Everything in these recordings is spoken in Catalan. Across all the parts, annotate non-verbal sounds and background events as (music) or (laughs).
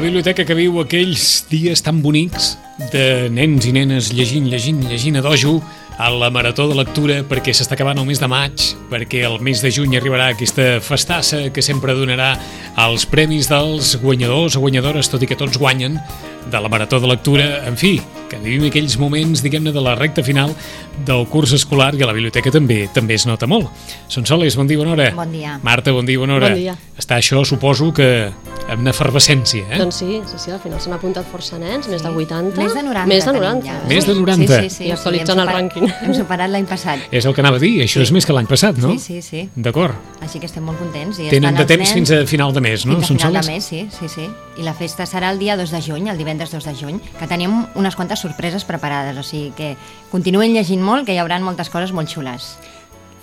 La biblioteca que viu aquells dies tan bonics de nens i nenes llegint, llegint, llegint a dojo a la Marató de Lectura perquè s'està acabant el mes de maig, perquè el mes de juny arribarà aquesta festassa que sempre donarà els premis dels guanyadors o guanyadores, tot i que tots guanyen, de la Marató de Lectura. En fi, que vivim aquells moments, diguem-ne, de la recta final del curs escolar i a la biblioteca també també es nota molt. Són Soles, bon dia, bona hora. Bon dia. Marta, bon dia, bona hora. Bon dia. Està això, suposo que amb una efervescència, eh? Doncs sí, sí, sí, al final s'han apuntat força nens, més de 80. Més de 90. Més de tenim 90. Ja. Més de 90. Sí, sí, sí. I actualitzant hem el rànquing. Hem superat l'any passat. És el que anava a dir, això és més que l'any passat, no? Sí, sí, sí. D'acord. Així que estem molt contents. I Tenen de temps nens fins a final de mes, no? Fins a Són final de soles? mes, sí, sí, sí. I la festa serà el dia 2 de juny, el divendres 2 de juny, que tenim unes quantes sorpreses preparades, o sigui que continuen llegint molt, que hi haurà moltes coses molt xules.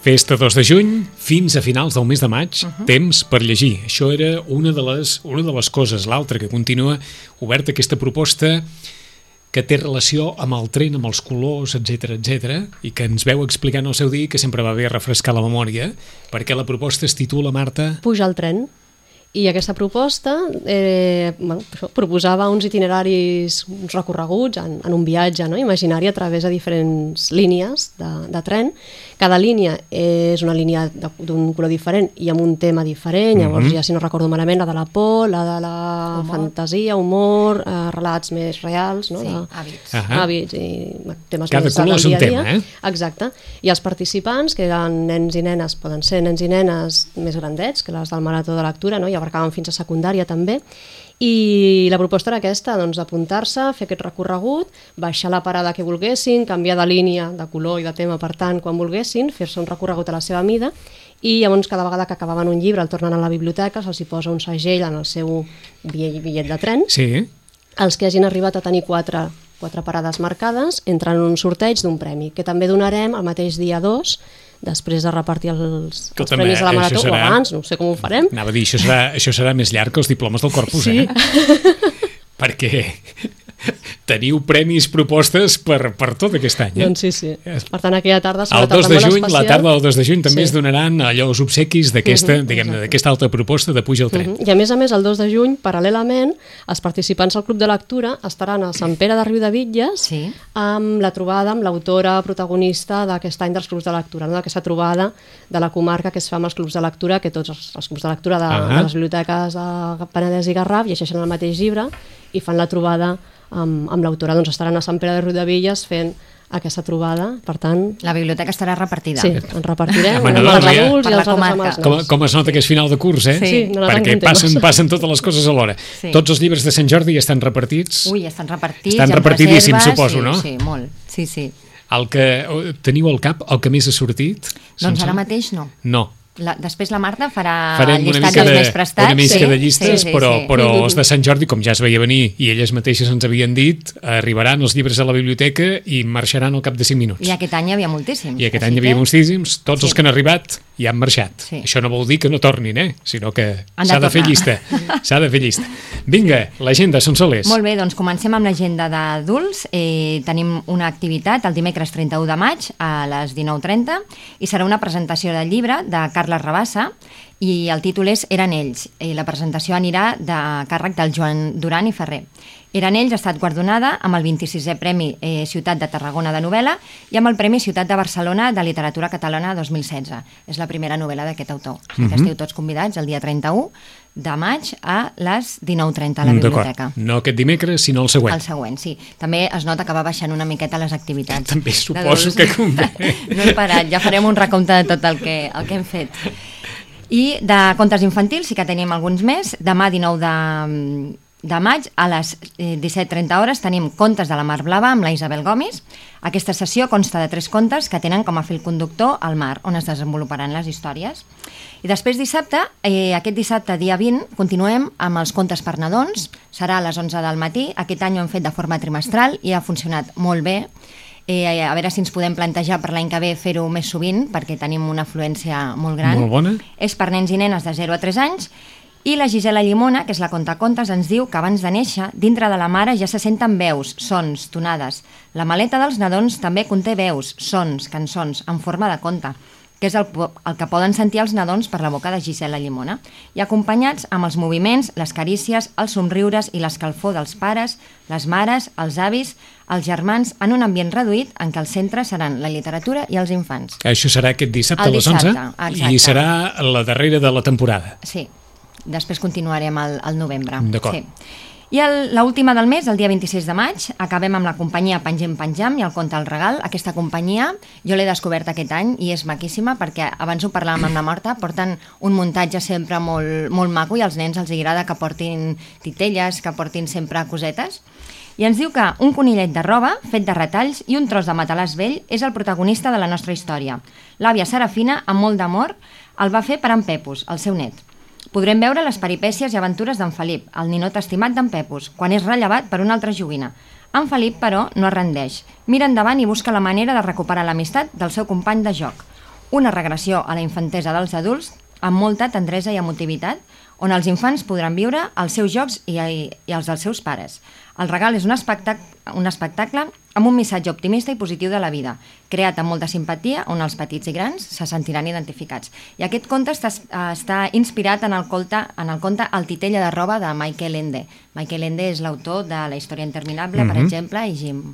Festa 2 de juny, fins a finals del mes de maig, uh Mhm. -huh. temps per llegir. Això era una de les, una de les coses. L'altra, que continua oberta aquesta proposta que té relació amb el tren, amb els colors, etc etc i que ens veu explicant el seu dia, que sempre va bé refrescar la memòria, perquè la proposta es titula, Marta... Puja al tren. I aquesta proposta eh, bueno, proposava uns itineraris, uns recorreguts en, en un viatge no? imaginari a través de diferents línies de, de tren. Cada línia és una línia de- d'un color diferent i amb un tema diferent, llavors Mhm. ja si no recordo malament la de la por, la de la Humor. fantasia, humor, eh, relats més reals, no? Sí, de, hàbits. Ahà. hàbits i temes Cada més color del és un dia a dia. tema, eh? Exacte. I els participants, que eren nens i nenes, poden ser nens i nenes més grandets, que les del Marató de Lectura, no? i abarcaven fins a secundària també, i la proposta era aquesta, doncs, apuntar-se, fer aquest recorregut, baixar la parada que volguessin, canviar de línia, de color i de tema, per tant, quan volguessin, fer-se un recorregut a la seva mida, i llavors cada vegada que acabaven un llibre el tornen a la biblioteca, se'ls hi posa un segell en el seu bitllet de tren, Sí, els que hagin arribat a tenir quatre, quatre parades marcades entren en un sorteig d'un premi, que també donarem el mateix dia 2, després de repartir els, Que els també, premis de la Marató, serà- o abans, no sé com ho farem. anava a dir, això serà, això serà més llarg que els diplomes del corpus, Sí. eh? (laughs) Perquè teniu premis propostes per, per tot aquest any, eh? Doncs sí, sí. Per tant, aquella tarda serà El una 2 tarda de molt juny, la especial. tarda del 2 de juny, també Sí. es donaran allò els obsequis d'aquesta, Mhm, diguem-ne, exacte. d'aquesta altra proposta de puja al tren. Mhm. I a més a més, el 2 de juny, paral·lelament, els participants al Club de Lectura estaran a Sant Pere de Riu de Bitlles Sí. amb la trobada amb l'autora protagonista d'aquest any dels clubs de lectura, no? d'aquesta trobada de la comarca que es fa amb els clubs de lectura, que tots els, els clubs de lectura de, Ah. de les biblioteques de Penedès i Garraf llegeixen el mateix llibre i fan la trobada amb, amb l'autora. Doncs estaran a Sant Pere de Bitlles fent aquesta trobada, per tant, La biblioteca estarà repartida. sí, ens repartirem no, amb els ja- adults Per i la els altres amb comarca. els Com, com es nota que és final de curs, eh? Sí. Sí, no Perquè passen, passen totes les coses alhora. Sí. Tots els llibres de Sant Jordi ja estan repartits. Ui, estan repartits. Estan repartidíssims, suposo, sí, no? Sí, molt. Sí, sí. El que teniu al cap, el que més ha sortit? Doncs ara mateix no. No. La, després la Marta farà Farem el una llistat mica, dels de, més prestats. una mica sí, de llistes, sí, sí, però, sí. però els de Sant Jordi, com ja es veia venir i elles mateixes ens havien dit, arribaran els llibres a la biblioteca i marxaran al cap de 5 minuts. I aquest any hi havia moltíssims. I aquest any hi havia que moltíssims, tots Sí. els que han arribat ja han marxat. Sí. Això no vol dir que no tornin, eh? sinó que Han de s'ha de fer llista. S'ha de fer llista. Vinga, l'agenda, són solers. Molt bé, doncs comencem amb l'agenda d'adults. Eh, tenim una activitat el dimecres 31 de maig a les 19.30 i serà una presentació del llibre de Carles Rabassa i el títol és Eren ells. I la presentació anirà de càrrec del Joan Duran i Ferrer. Eren ells ha estat guardonada amb el 26è Premi eh, Ciutat de Tarragona de novel·la i amb el Premi Ciutat de Barcelona de Literatura Catalana 2016. És la primera novel·la d'aquest autor. Sigui que esteu tots convidats el dia 31 de maig a les 19.30 a la biblioteca. D'acord. No aquest dimecres, sinó el següent. El següent, sí. També es nota que va baixant una miqueta les activitats. (laughs) També suposo que convé. (laughs) No he parat, ja farem un recompte de tot el que, el que hem fet. I de contes infantils sí que tenim alguns més. Demà 19 de, de maig a les eh, 17.30 hores tenim Contes de la Mar Blava amb la Isabel Gomis. Aquesta sessió consta de tres contes que tenen com a fil conductor al mar, on es desenvoluparan les històries. I després dissabte, eh, aquest dissabte, dia 20, continuem amb els contes per nadons. Serà a les 11 del matí. Aquest any ho hem fet de forma trimestral i ha funcionat molt bé. Eh, a veure si ens podem plantejar per l'any que ve fer-ho més sovint, perquè tenim una afluència molt gran. Molt bona. És per nens i nenes de 0 a 3 anys i la Gisela Llimona, que és la contacontes, ens diu que abans de néixer, dintre de la mare ja se senten veus, sons, tonades. La maleta dels nadons també conté veus, sons, cançons, en forma de conte que és el, el que poden sentir els nadons per la boca de Gisela Llimona, i acompanyats amb els moviments, les carícies, els somriures i l'escalfor dels pares, les mares, els avis, els germans, en un ambient reduït en què el centre seran la literatura i els infants. Això serà aquest dissabte El a les 11 dissabte, exacte. i serà la darrera de la temporada. Sí, després continuarem al, al novembre. D'acord. Sí. I l'última del mes, el dia 26 de maig, acabem amb la companyia Pengem Penjam i el Conte al Regal. Aquesta companyia jo l'he descobert aquest any i és maquíssima perquè abans ho parlàvem amb la Marta, porten un muntatge sempre molt, molt maco i als nens els agrada que portin titelles, que portin sempre cosetes. I ens diu que un conillet de roba, fet de retalls i un tros de matalàs vell és el protagonista de la nostra història. L'àvia Serafina, amb molt d'amor, el va fer per en Pepus, el seu net. Podrem veure les peripècies i aventures d'en Felip, el ninot estimat d'en Pepus, quan és rellevat per una altra joguina. En Felip, però, no es rendeix. Mira endavant i busca la manera de recuperar l'amistat del seu company de joc. Una regressió a la infantesa dels adults amb molta tendresa i emotivitat, on els infants podran viure els seus jocs i, i els dels seus pares. El regal és un espectacle, un espectacle amb un missatge optimista i positiu de la vida, creat amb molta simpatia, on els petits i grans se sentiran identificats. I aquest conte està, està inspirat en el, conte, en el conte El titella de roba de Michael Ende. Michael Ende és l'autor de La història interminable, mm -hmm. per exemple, i Jim,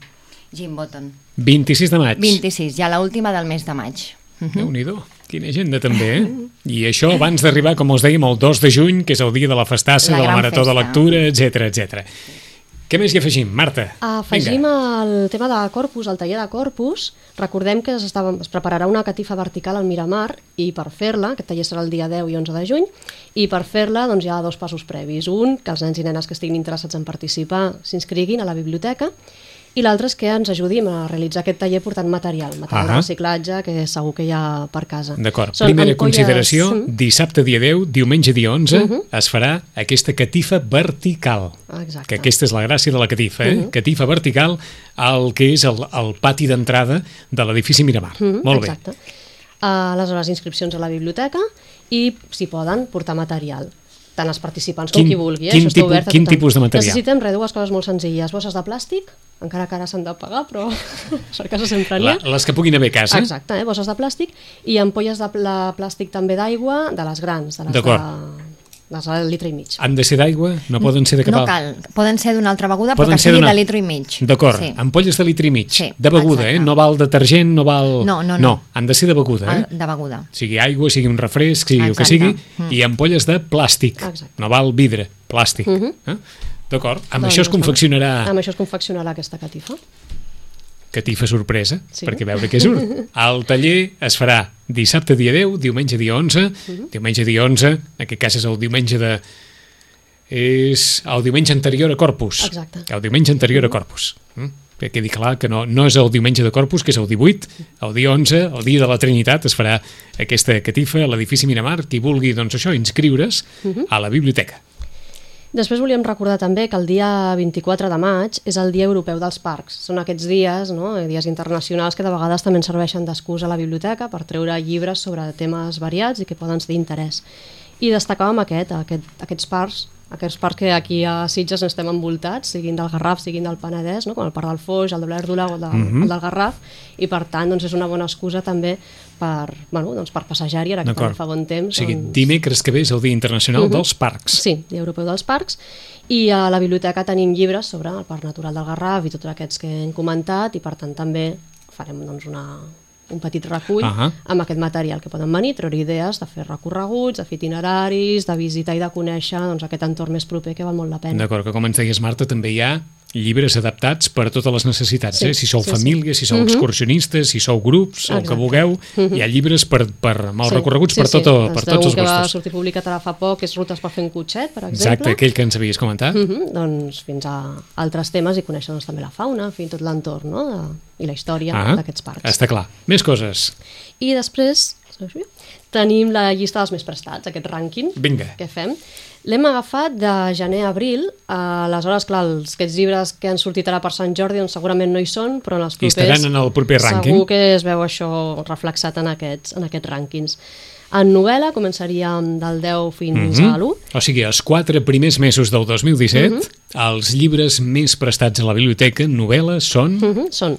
Jim Button. 26 de maig. 26, ja l'última del mes de maig. déu nhi Quina agenda també, eh? I això abans d'arribar, com us dèiem, el 2 de juny, que és el dia de la festassa, La de la Marató de festa. Lectura, etc etc. Què més hi afegim, Marta? Afegim Vinga. el tema de Corpus, el taller de Corpus. Recordem que es, estava, es prepararà una catifa vertical al Miramar i per fer-la, aquest taller serà el dia 10 i 11 de juny, i per fer-la doncs, hi ha dos passos previs. Un, que els nens i nenes que estiguin interessats en participar s'inscriguin a la biblioteca, i l'altre és que ens ajudim a realitzar aquest taller portant material, material Ahà. de reciclatge que segur que hi ha per casa. D'acord. Primera ampolles- consideració, Mm, dissabte dia 10, diumenge dia 11, Mhm. es farà aquesta catifa vertical. Exacte. Que aquesta és la gràcia de la catifa, eh? Mhm. Catifa vertical al que és el, el pati d'entrada de l'edifici Miramar. Mhm, Molt bé. Exacte. Uh, aleshores, inscripcions a la biblioteca i, si poden, portar material tant els participants com Quin- qui vulgui. Eh? quin Això està tipus- quin tipus de material? Necessitem res, dues coses molt senzilles. Bosses de plàstic, encara que ara s'han de pagar, però per casa sempre n'hi ha. les que puguin haver a casa. Exacte, eh? bosses de plàstic i ampolles de plàstic també d'aigua, de les grans, de les de, Les de litre i mig. Han de ser d'aigua? No poden ser de cap No al- cal, poden ser d'una altra beguda, Poden però que ser sigui de litre i mig. D'acord, Sí. ampolles de litre i mig. Sí, de beguda, exacte. eh? No val detergent, no val... No, no, no. No, han de ser de beguda, eh? El- De beguda. sigui aigua, sigui un refresc, sigui el que Exacte. sigui, Mm. i ampolles de plàstic. Exacte. No val vidre, plàstic. Mhm. eh? D'acord, amb Doncs, això es confeccionarà Amb això es confeccionarà aquesta catifa. Catifa sorpresa, Sí. perquè veure què surt. El taller es farà dissabte dia 10, diumenge dia 11, Mhm. diumenge dia 11, en aquest cas és el diumenge de... és el diumenge anterior a Corpus. Exacte. El diumenge anterior a Corpus. Mm? Que quedi clar que no, no és el diumenge de Corpus, que és el 18, el dia 11, el dia de la Trinitat, es farà aquesta catifa a l'edifici Miramar. Qui vulgui, doncs això, inscriure's Mhm. a la biblioteca. Després volíem recordar també que el dia 24 de maig és el Dia Europeu dels Parcs. Són aquests dies, no? dies internacionals, que de vegades també ens serveixen d'excusa a la biblioteca per treure llibres sobre temes variats i que poden ser d'interès. I destacàvem aquest, aquest, aquests parcs, aquests parcs que aquí a Sitges estem envoltats, siguin del Garraf, siguin del Penedès, no? com el Parc del Foix, el de Blerdula o el, de, Mhm. el del Garraf, i per tant doncs, és una bona excusa també per, bueno, doncs, per passejar-hi, ara que fa bon O temps. sigui, doncs... dimecres que ve és el Dia Internacional Mhm. dels Parcs. Sí, Dia Europeu dels Parcs. I a la biblioteca tenim llibres sobre el Parc Natural del Garraf i tots aquests que hem comentat i per tant també farem doncs, una, un petit recull Ahà. amb aquest material que poden venir, treure idees de fer recorreguts, de fer itineraris, de visitar i de conèixer doncs, aquest entorn més proper que val molt la pena. D'acord, que com ens deies, Marta, també hi ha llibres adaptats per a totes les necessitats, Sí, eh? si sou sí, sí. família, si sou Mhm. excursionistes, si sou grups, el que Exacte. vulgueu, hi ha llibres per, per, amb els recorreguts per, sí, tot, el- per Ens tots els que va gustos. sortir publicat ara fa poc, és Rutes per fer un cotxet, per exemple. Exacte, aquell que ens havies comentat. Mm -hmm, doncs fins a altres temes i conèixer doncs, també la fauna, en fi, tot l'entorn no? de, i la història Ah, d'aquests parcs. Està clar. Més coses. I després tenim la llista dels més prestats, aquest rànquing Vinga. que fem. L'hem agafat de gener a abril, eh, aleshores, clar, els, aquests llibres que han sortit ara per Sant Jordi doncs segurament no hi són, però en els I propers... estaran en el proper rànquing. Segur que es veu això reflexat en aquests, en aquests rànquings. En novel·la començaríem del 10 fins Mhm. a l'1. O sigui, els quatre primers mesos del 2017, Mhm. els llibres més prestats a la biblioteca, novel·les, són... Uh -huh, són.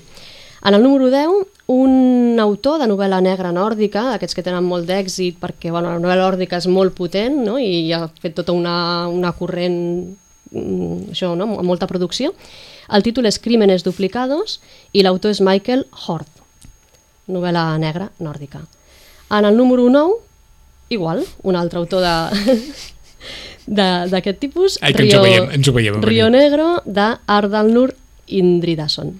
En el número 10, un autor de novel·la negra nòrdica, aquests que tenen molt d'èxit perquè bueno, la novel·la nòrdica és molt potent no? i ha fet tota una, una corrent mm, això, no? amb molta producció. El títol és Crímenes duplicados i l'autor és Michael Hort, novel·la negra nòrdica. En el número 9, igual, un altre autor de (laughs) de- d'aquest tipus, Ai, que ens ho veiem, ens ho veiem. Rio Negro, de Ardalnur Indridason.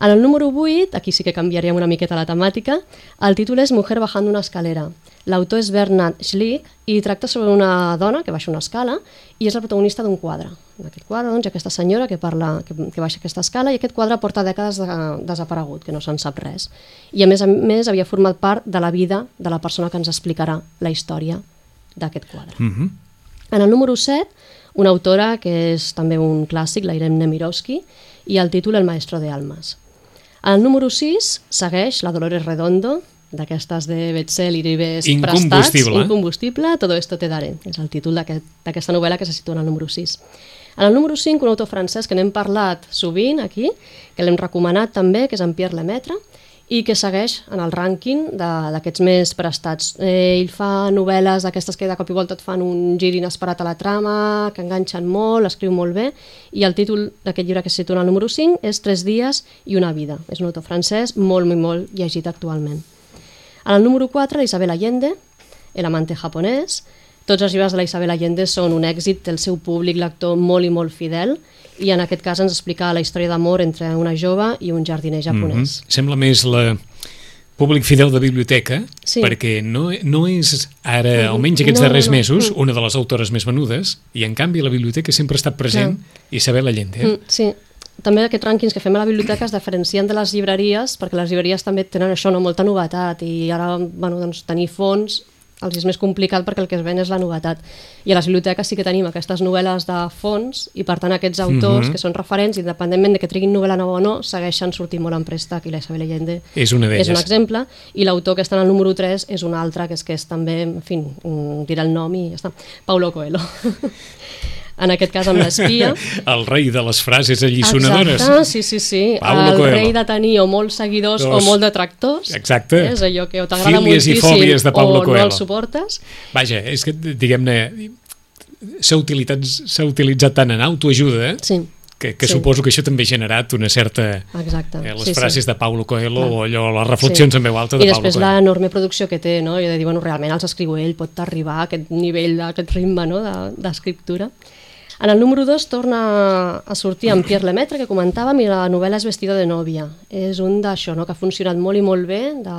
En el número 8, aquí sí que canviaríem una miqueta la temàtica, el títol és Mujer bajando una escalera. L'autor és Bernard Schlick i tracta sobre una dona que baixa una escala i és la protagonista d'un quadre. En aquest quadre, doncs, aquesta senyora que, parla, que, que baixa aquesta escala i aquest quadre porta dècades de, desaparegut, que no se'n sap res. I a més a més havia format part de la vida de la persona que ens explicarà la història d'aquest quadre. Mhm. En el número 7, una autora que és també un clàssic, la Irene Nemirovsky, i el títol El maestro de almas. El número 6 segueix la Dolores Redondo, d'aquestes de bestseller i més Incombustible. prestats. Incombustible. Todo esto te daré. És el títol d'aquest- d'aquesta novel·la que se situa en el número 6. En el número 5, un autor francès que n'hem parlat sovint aquí, que l'hem recomanat també, que és en Pierre Lemaitre, i que segueix en el rànquing d'aquests més prestats. Eh, ell fa novel·les d'aquestes que de cop i volta et fan un gir inesperat a la trama, que enganxen molt, escriu molt bé, i el títol d'aquest llibre que situa en el número 5 és Tres dies i una vida. És un autor francès molt, molt, molt llegit actualment. En el número 4, la Isabel Allende, El amante japonès. Tots els llibres de la Isabel Allende són un èxit, el seu públic lector molt i molt fidel, i en aquest cas ens explica la història d'amor entre una jove i un jardiner japonès. Mhm. Sembla més la públic fidel de biblioteca, Sí. perquè no, no és ara, almenys aquests No, darrers no. mesos, una de les autores més venudes, i en canvi la biblioteca sempre ha estat present Isabel Allende. Mm, sí, també aquests rànquings que fem a la biblioteca es diferencien de les llibreries, perquè les llibreries també tenen això, no, molta novetat, i ara bueno, doncs, tenir fons els és més complicat perquè el que es ven és la novetat. I a les biblioteques sí que tenim aquestes novel·les de fons i per tant aquests autors Mhm. que són referents, independentment de que triguin novel·la nova o no, segueixen sortint molt en préstec i la Isabel Allende És una és un exemple i l'autor que està en el número 3 és un altre que és que és també, en fi, mm, dirà el nom i ja està, Paulo Coelho. (laughs) en aquest cas amb l'espia. (laughs) El rei de les frases allisonadores. Exacte, sí, sí, sí. Paulo el Coelho. rei de tenir o molts seguidors Dos. o molt detractors. Exacte. És allò que o t'agrada Fílies i moltíssim fòbies de Paulo o Coelho. no el suportes. Vaja, és que, diguem-ne, s'ha utilitzat, utilitzat tant en autoajuda Sí, que, que Sí. suposo que això també ha generat una certa... exacte. Eh, les sí, frases sí. de Paulo Coelho Clar. o allò, les reflexions Sí. en veu alta de I Paulo després Coelho. l'enorme producció que té, no? I de dir, bueno, realment els escriu ell, pot arribar a aquest nivell, d'aquest ritme no? de- d'escriptura. En el número 2 torna a sortir en Pierre Lemaitre, que comentàvem, i la novel·la és Vestido de nòvia. És un d'això, no? que ha funcionat molt i molt bé, de,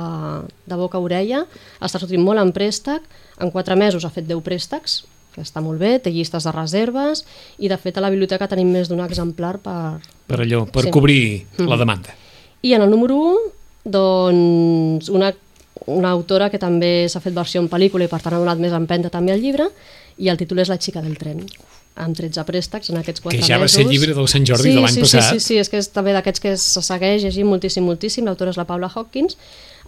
de boca a orella, està sortint molt en préstec, en 4 mesos ha fet 10 préstecs, que està molt bé, té llistes de reserves, i de fet a la biblioteca tenim més d'un exemplar per, Per allò, per Sí. cobrir Mm. la demanda. i en el número 1, doncs, una, una autora que també s'ha fet versió en pel·lícula i per tant ha donat més empenta també al llibre, i el títol és La xica del tren, amb 13 préstecs en aquests 4 Que mesos. ja va ser llibre del Sant Jordi sí, de l'any sí, passat. Sí, sí, sí, és que és també d'aquests que se segueix llegint moltíssim, moltíssim. L'autora és la Paula Hawkins.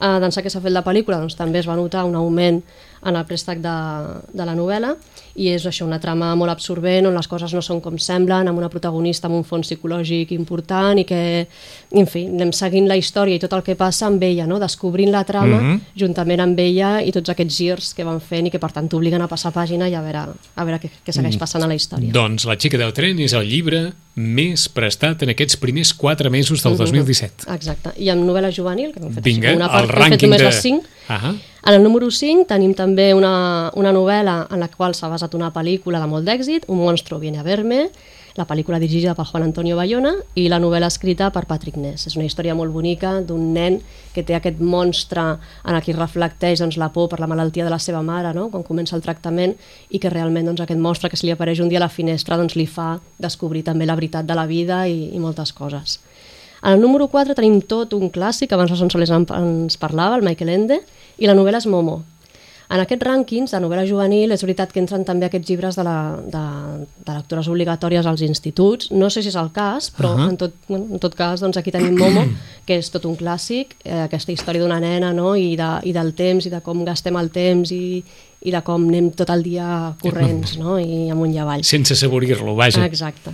Uh, D'ençà que s'ha fet la pel·lícula doncs, també es va notar un augment en el préstec de, de la novel·la i és això, una trama molt absorbent on les coses no són com semblen, amb una protagonista amb un fons psicològic important i que, en fi, anem seguint la història i tot el que passa amb ella, no? descobrint la trama Mhm. juntament amb ella i tots aquests girs que van fent i que per tant t'obliguen a passar pàgina i a veure, a veure què, què segueix passant a la història. Doncs La xica del tren és el llibre més prestat en aquests primers 4 mesos del 2017. Exacte. I amb novel·la juvenil, que hem fet, Vinga, així, una el part, hem fet rànquing només de... les 5. Ahà. En el número 5 tenim també una, una novel·la en la qual s'ha basat una pel·lícula de molt d'èxit, Un monstro viene a verme. la pel·lícula dirigida per Juan Antonio Bayona i la novel·la escrita per Patrick Ness. És una història molt bonica d'un nen que té aquest monstre en el que reflecteix doncs, la por per la malaltia de la seva mare no? quan comença el tractament i que realment doncs, aquest monstre que se li apareix un dia a la finestra doncs, li fa descobrir també la veritat de la vida i, i moltes coses. En el número 4 tenim tot un clàssic, abans la Sonsoles ens parlava, el Michael Ende, i la novel·la és Momo, en aquests rànquings de novel·la juvenil és veritat que entren també aquests llibres de, la, de, de lectures obligatòries als instituts. No sé si és el cas, però uh -huh. en, tot, en tot cas doncs aquí tenim Momo, (clears throat) que és tot un clàssic, eh, aquesta història d'una nena no? I, de, i del temps i de com gastem el temps i, i de com anem tot el dia corrents (clears throat) no? i amunt i avall. Sense saborir-lo, vaja. Exacte.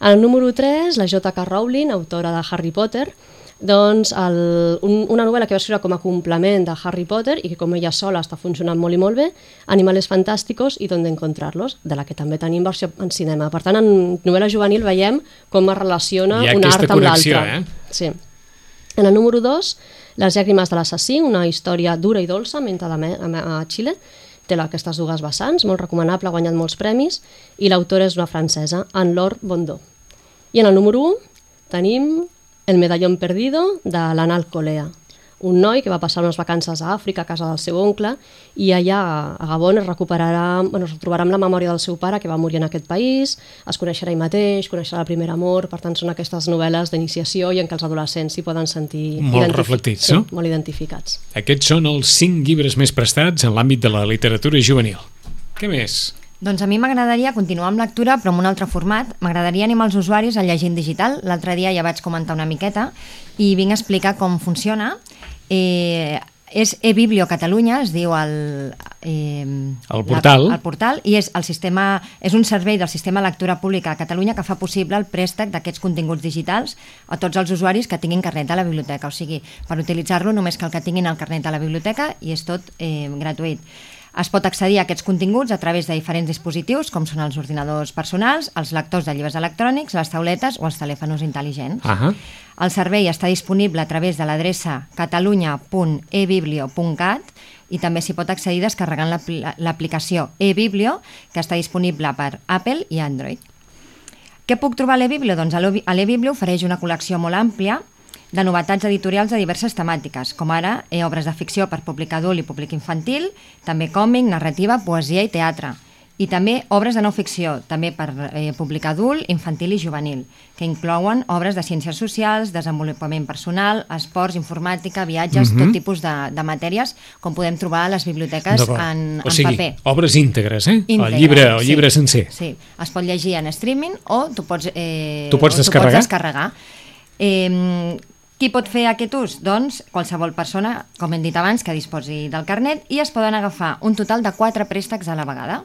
El número 3, la J.K. Rowling, autora de Harry Potter, doncs el, un, una novel·la que va escriure com a complement de Harry Potter i que com ella sola està funcionant molt i molt bé, Animales Fantásticos i Donde Encontrarlos, de la que també tenim versió en cinema. Per tant, en novel·la juvenil veiem com es relaciona un art amb l'altre. Eh? Sí. En el número 2, Les llàgrimes de l'assassí, una història dura i dolça, mentre a Xile, té aquestes dues vessants, molt recomanable, ha guanyat molts premis, i l'autora és una francesa, Anne-Laure Bondó. I en el número 1 tenim el medallón perdido de l'Anal Colea, un noi que va passar unes vacances a Àfrica a casa del seu oncle i allà a Gabon es recuperarà, bueno, es trobarà amb la memòria del seu pare que va morir en aquest país, es coneixerà ell mateix, coneixerà el primer amor, per tant són aquestes novel·les d'iniciació i en què els adolescents s'hi poden sentir molt reflectits, sí, no? molt identificats. Aquests són els cinc llibres més prestats en l'àmbit de la literatura juvenil. Què més? Doncs a mi m'agradaria continuar amb lectura, però en un altre format. M'agradaria animar els usuaris a llegint digital. L'altre dia ja vaig comentar una miqueta i vinc a explicar com funciona. Eh, és eBiblio Catalunya, es diu el... Eh, el portal. La, el portal, i és, el sistema, és un servei del Sistema Lectura Pública a Catalunya que fa possible el préstec d'aquests continguts digitals a tots els usuaris que tinguin carnet a la biblioteca. O sigui, per utilitzar-lo només cal que tinguin el carnet a la biblioteca i és tot eh, gratuït. Es pot accedir a aquests continguts a través de diferents dispositius, com són els ordinadors personals, els lectors de llibres electrònics, les tauletes o els telèfons intel·ligents. Uh -huh. El servei està disponible a través de l'adreça catalunya.ebiblio.cat i també s'hi pot accedir descarregant l'aplicació eBiblio, que està disponible per Apple i Android. Què puc trobar a l'eBiblio? Doncs a l'eBiblio ofereix una col·lecció molt àmplia de novetats editorials de diverses temàtiques, com ara eh, obres de ficció per públic adult i públic infantil, també còmic, narrativa, poesia i teatre, i també obres de no ficció, també per eh, públic adult, infantil i juvenil, que inclouen obres de ciències socials, desenvolupament personal, esports, informàtica, viatges, mm -hmm. tot tipus de, de matèries, com podem trobar a les biblioteques en, o sigui, paper. obres íntegres, eh? Íntegre, el llibre, el sí, llibre sencer. Sí, es pot llegir en streaming o tu pots, eh, tu pots descarregar. Tu pots descarregar. Eh, qui pot fer aquest ús? Doncs qualsevol persona, com hem dit abans, que disposi del carnet i es poden agafar un total de 4 préstecs a la vegada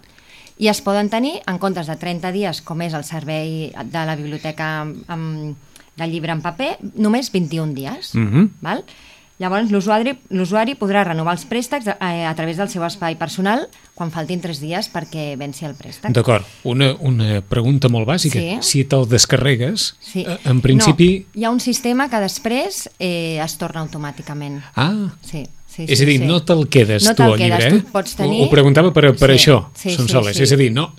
i es poden tenir en comptes de 30 dies, com és el servei de la biblioteca amb, del llibre en paper, només 21 dies. Mm -hmm. val? Llavors, l'usuari podrà renovar els préstecs a, eh, a través del seu espai personal quan faltin tres dies perquè venci el préstec. D'acord. Una, una pregunta molt bàsica. Sí. Si te'l descarregues, sí. Eh, en principi... No, hi ha un sistema que després eh, es torna automàticament. Ah, sí. Sí, és sí, a dir, sí. no te'l quedes no tu te al llibre, eh? Tu pots tenir... Ho, ho preguntava per, per sí, això, sí, són sí, sí. És a dir, no,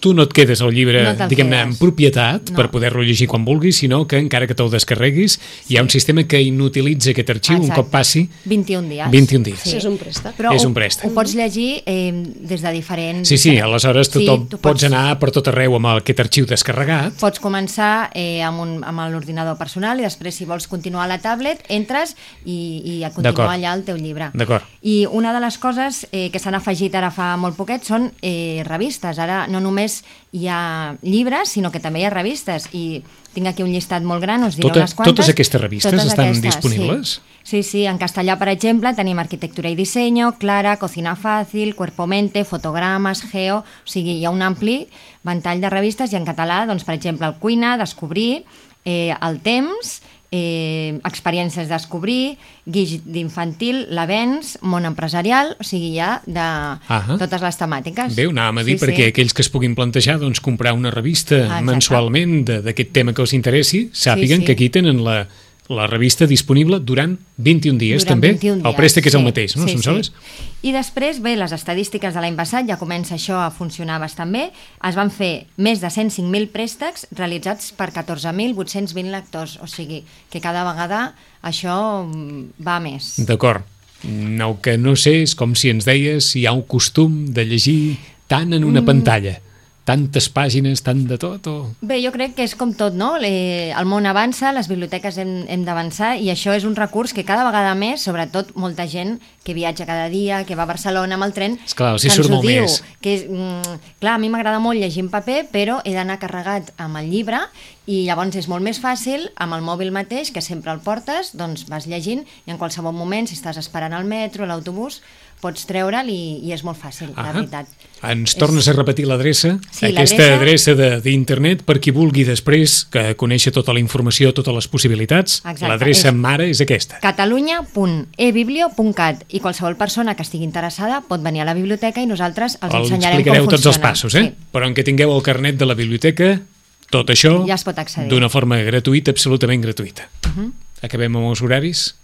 tu no et quedes el llibre, No diguem-ne, en propietat No. per poder-lo llegir quan vulguis, sinó que encara que te'l descarreguis, hi ha un sistema que inutilitza aquest arxiu un Exacte. cop passi 21 dies. 21 dies. Sí. És un préstec. Però És ho- un préstec. Ho pots llegir eh, des de diferents... Sí, sí, aleshores Sí, tothom tu pots anar per tot arreu amb aquest arxiu descarregat. Pots començar eh, amb, un, amb l'ordinador personal i després, si vols continuar a la tablet, entres i, i a continuar allà el teu llibre. D'acord. I una de les coses eh, que s'han afegit ara fa molt poquet són eh, revistes. Ara no només hi ha llibres, sinó que també hi ha revistes. I tinc aquí un llistat molt gran, us diré Tota- unes quantes. totes aquestes revistes estan disponibles? Sí. sí, sí, en castellà, per exemple, tenim Arquitectura i Diseño, Clara, Cocina Fàcil, Cuerpo Mente, Fotogrames, Geo... O sigui, hi ha un ampli ventall de revistes i en català, doncs, per exemple, el Cuina, Descobrir, eh, El Temps, eh, Experiències Descobrir, Guix d'infantil, l'Avenç, Món Empresarial, o sigui, ha de Ahà. totes les temàtiques. Bé, ho anàvem a dir, Sí, perquè sí. aquells que es puguin plantejar doncs, comprar una revista Exacte. mensualment d'aquest tema que els interessi, sàpiguen sí. que aquí tenen la, la revista disponible durant 21 dies, Durant també? 21 dies, el préstec és el sí, mateix, no, sí, Sonsoles? Sí. I després, bé, les estadístiques de l'any passat ja comença això a funcionar bastant bé. Es van fer més de 105.000 préstecs realitzats per 14.820 lectors, o sigui que cada vegada això mm, va més. D'acord. El que no sé és com si ens deies si hi ha un costum de llegir tant en Mm. una pantalla, tantes pàgines, tant de tot, o... Bé, jo crec que és com tot, no? El món avança, les biblioteques hem, hem d'avançar i això és un recurs que cada vegada més, sobretot molta gent que viatja cada dia, que va a Barcelona amb el tren, Esclar, que surt molt diu, més. Que és, mm, clar, a mi m'agrada molt llegir en paper, però he d'anar carregat amb el llibre i llavors és molt més fàcil, amb el mòbil mateix, que sempre el portes, doncs vas llegint i en qualsevol moment, si estàs esperant el metro, l'autobús, pots treure'l i, i és molt fàcil, la Ahà. veritat. Ens tornes a repetir l'adreça? Sí, Aquesta adreça de- d'internet per qui vulgui després que conèixer tota la informació, totes les possibilitats. L'adreça és- mare és aquesta. catalunya.ebiblio.cat i qualsevol persona que estigui interessada pot venir a la biblioteca i nosaltres els Els ensenyarem com tots els funciona. passos, eh? Però en què tingueu el carnet de la biblioteca, tot això Ja es pot accedir. d'una forma gratuïta, absolutament gratuïta. Mhm. Acabem amb els horaris?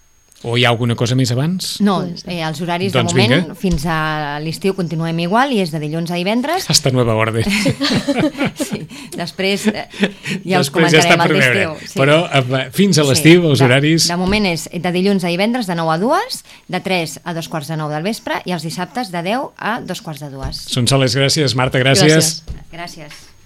O hi ha alguna cosa més abans? Sí. No, eh, els horaris Doncs de moment vinga. fins a l'estiu continuem igual i és de dilluns a divendres. Hasta nueva orden. (laughs) Sí. Després eh, ja Després ja està comentarem el veure. d'estiu. Sí. Però eh, fins a l'estiu, els de, horaris... De moment és de dilluns a divendres de 9 a 2, de 3 a 2 quarts de 9 del vespre i els dissabtes de 10 a 2 quarts de 2. Sonsoles, gràcies. Marta, gràcies. Gràcies. Gràcies.